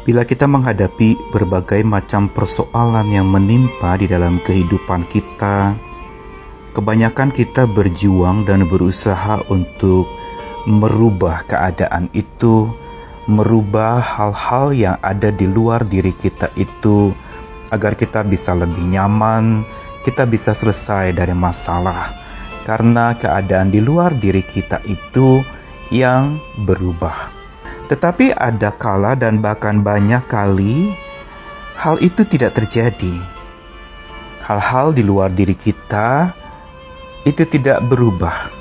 Bila kita menghadapi berbagai macam persoalan yang menimpa di dalam kehidupan kita, kebanyakan kita berjuang dan berusaha untuk merubah keadaan itu, merubah hal-hal yang ada di luar diri kita itu, agar kita bisa lebih nyaman, kita bisa selesai dari masalah, karena keadaan di luar diri kita itu yang berubah. Tetapi ada kala dan bahkan banyak kali hal itu tidak terjadi. Hal-hal di luar diri kita itu tidak berubah.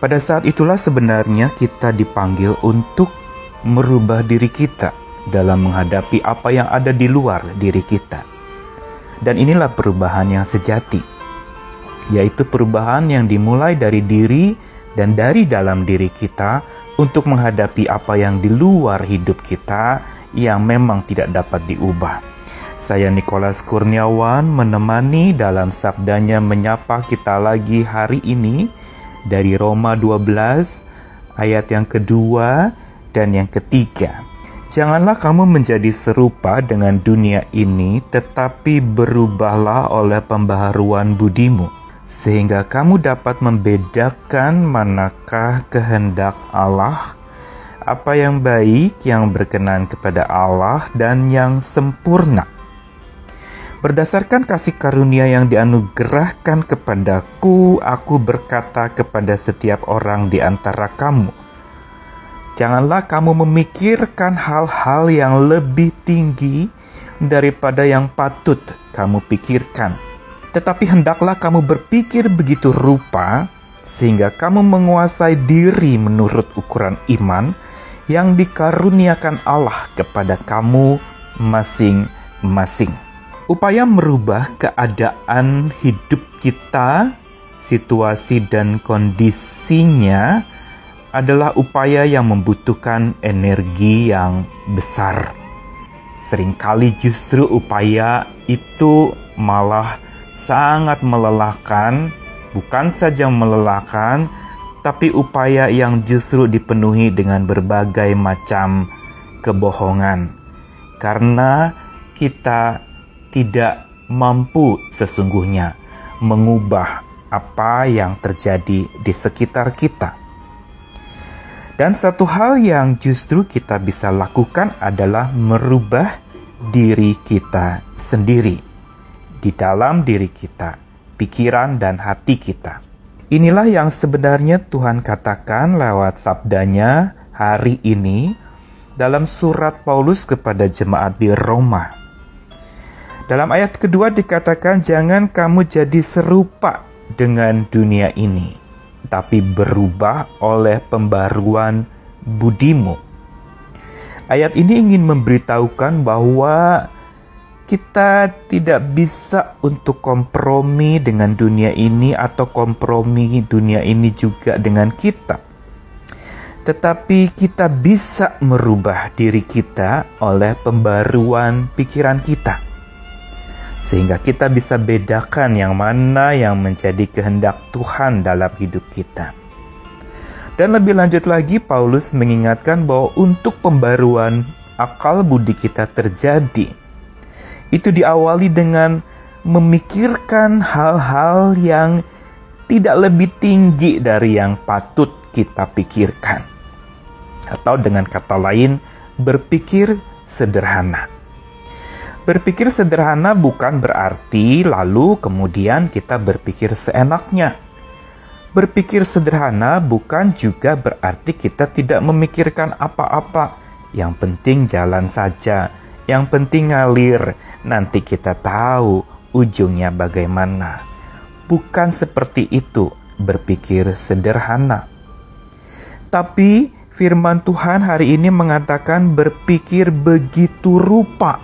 Pada saat itulah sebenarnya kita dipanggil untuk merubah diri kita dalam menghadapi apa yang ada di luar diri kita. Dan inilah perubahan yang sejati, yaitu perubahan yang dimulai dari diri dan dari dalam diri kita untuk menghadapi apa yang di luar hidup kita yang memang tidak dapat diubah. Saya Nikolas Kurniawan menemani dalam sabdanya menyapa kita lagi hari ini dari Roma 12 ayat yang kedua dan yang ketiga. Janganlah kamu menjadi serupa dengan dunia ini, tetapi berubahlah oleh pembaharuan budimu sehingga kamu dapat membedakan manakah kehendak Allah, apa yang baik, yang berkenan kepada Allah, dan yang sempurna. Berdasarkan kasih karunia yang dianugerahkan kepadaku, aku berkata kepada setiap orang di antara kamu, Janganlah kamu memikirkan hal-hal yang lebih tinggi daripada yang patut kamu pikirkan tetapi hendaklah kamu berpikir begitu rupa, sehingga kamu menguasai diri menurut ukuran iman yang dikaruniakan Allah kepada kamu masing-masing. Upaya merubah keadaan hidup kita, situasi dan kondisinya adalah upaya yang membutuhkan energi yang besar. Seringkali justru upaya itu malah sangat melelahkan, bukan saja melelahkan, tapi upaya yang justru dipenuhi dengan berbagai macam kebohongan, karena kita tidak mampu sesungguhnya mengubah apa yang terjadi di sekitar kita. Dan satu hal yang justru kita bisa lakukan adalah merubah diri kita sendiri di dalam diri kita, pikiran dan hati kita. Inilah yang sebenarnya Tuhan katakan lewat sabdanya hari ini dalam surat Paulus kepada jemaat di Roma. Dalam ayat kedua dikatakan, "Jangan kamu jadi serupa dengan dunia ini, tapi berubah oleh pembaruan budimu." Ayat ini ingin memberitahukan bahwa kita tidak bisa untuk kompromi dengan dunia ini atau kompromi dunia ini juga dengan kita. Tetapi kita bisa merubah diri kita oleh pembaruan pikiran kita. Sehingga kita bisa bedakan yang mana yang menjadi kehendak Tuhan dalam hidup kita. Dan lebih lanjut lagi Paulus mengingatkan bahwa untuk pembaruan akal budi kita terjadi, itu diawali dengan memikirkan hal-hal yang tidak lebih tinggi dari yang patut kita pikirkan. Atau dengan kata lain, berpikir sederhana. Berpikir sederhana bukan berarti lalu kemudian kita berpikir seenaknya. Berpikir sederhana bukan juga berarti kita tidak memikirkan apa-apa. Yang penting jalan saja, yang penting ngalir, nanti kita tahu ujungnya bagaimana. Bukan seperti itu berpikir sederhana. Tapi firman Tuhan hari ini mengatakan berpikir begitu rupa.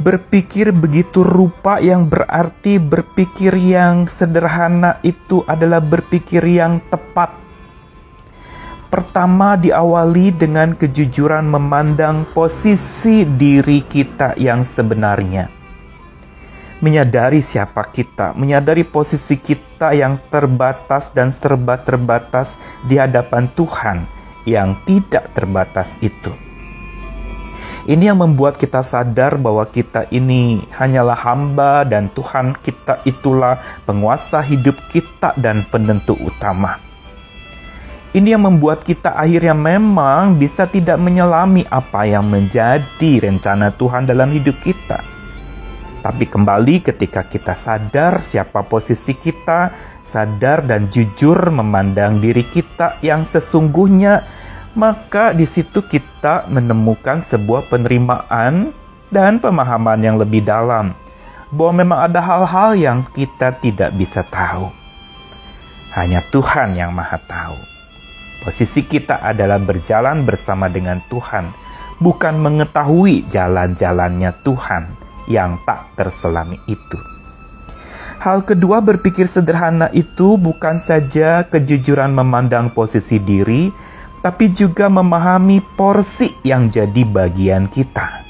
Berpikir begitu rupa yang berarti berpikir yang sederhana itu adalah berpikir yang tepat Pertama diawali dengan kejujuran memandang posisi diri kita yang sebenarnya. Menyadari siapa kita, menyadari posisi kita yang terbatas dan serba terbatas di hadapan Tuhan yang tidak terbatas itu. Ini yang membuat kita sadar bahwa kita ini hanyalah hamba dan Tuhan kita itulah penguasa hidup kita dan penentu utama. Ini yang membuat kita akhirnya memang bisa tidak menyelami apa yang menjadi rencana Tuhan dalam hidup kita. Tapi kembali ketika kita sadar siapa posisi kita, sadar dan jujur memandang diri kita yang sesungguhnya, maka di situ kita menemukan sebuah penerimaan dan pemahaman yang lebih dalam bahwa memang ada hal-hal yang kita tidak bisa tahu. Hanya Tuhan yang Maha Tahu. Posisi kita adalah berjalan bersama dengan Tuhan, bukan mengetahui jalan-jalannya Tuhan yang tak terselami itu. Hal kedua berpikir sederhana itu bukan saja kejujuran memandang posisi diri, tapi juga memahami porsi yang jadi bagian kita.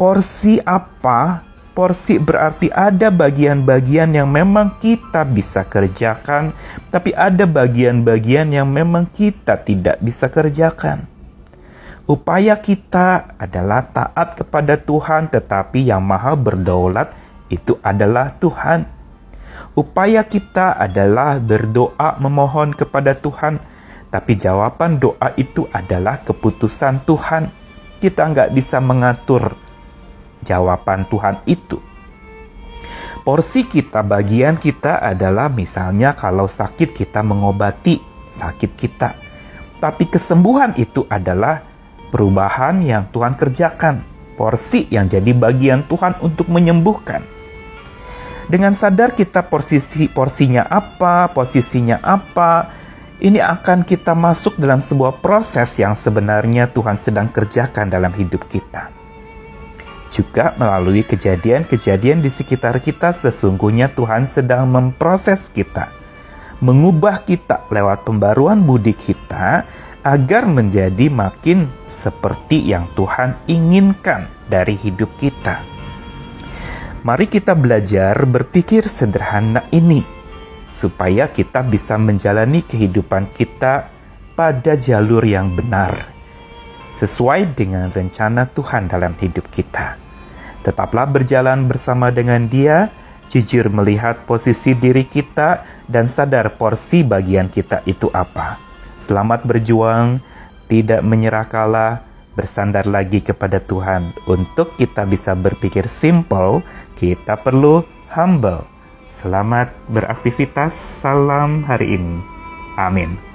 Porsi apa porsi berarti ada bagian-bagian yang memang kita bisa kerjakan, tapi ada bagian-bagian yang memang kita tidak bisa kerjakan. Upaya kita adalah taat kepada Tuhan, tetapi yang Maha Berdaulat itu adalah Tuhan. Upaya kita adalah berdoa memohon kepada Tuhan, tapi jawaban doa itu adalah keputusan Tuhan. Kita nggak bisa mengatur jawaban Tuhan itu. Porsi kita, bagian kita adalah misalnya kalau sakit kita mengobati sakit kita. Tapi kesembuhan itu adalah perubahan yang Tuhan kerjakan. Porsi yang jadi bagian Tuhan untuk menyembuhkan. Dengan sadar kita posisi porsinya apa, posisinya apa, ini akan kita masuk dalam sebuah proses yang sebenarnya Tuhan sedang kerjakan dalam hidup kita. Juga melalui kejadian-kejadian di sekitar kita sesungguhnya Tuhan sedang memproses kita. Mengubah kita lewat pembaruan budi kita agar menjadi makin seperti yang Tuhan inginkan dari hidup kita. Mari kita belajar berpikir sederhana ini supaya kita bisa menjalani kehidupan kita pada jalur yang benar sesuai dengan rencana Tuhan dalam hidup kita. Tetaplah berjalan bersama dengan Dia, jujur melihat posisi diri kita, dan sadar porsi bagian kita itu apa. Selamat berjuang, tidak menyerah kalah, bersandar lagi kepada Tuhan. Untuk kita bisa berpikir simple, kita perlu humble. Selamat beraktivitas, salam hari ini. Amin.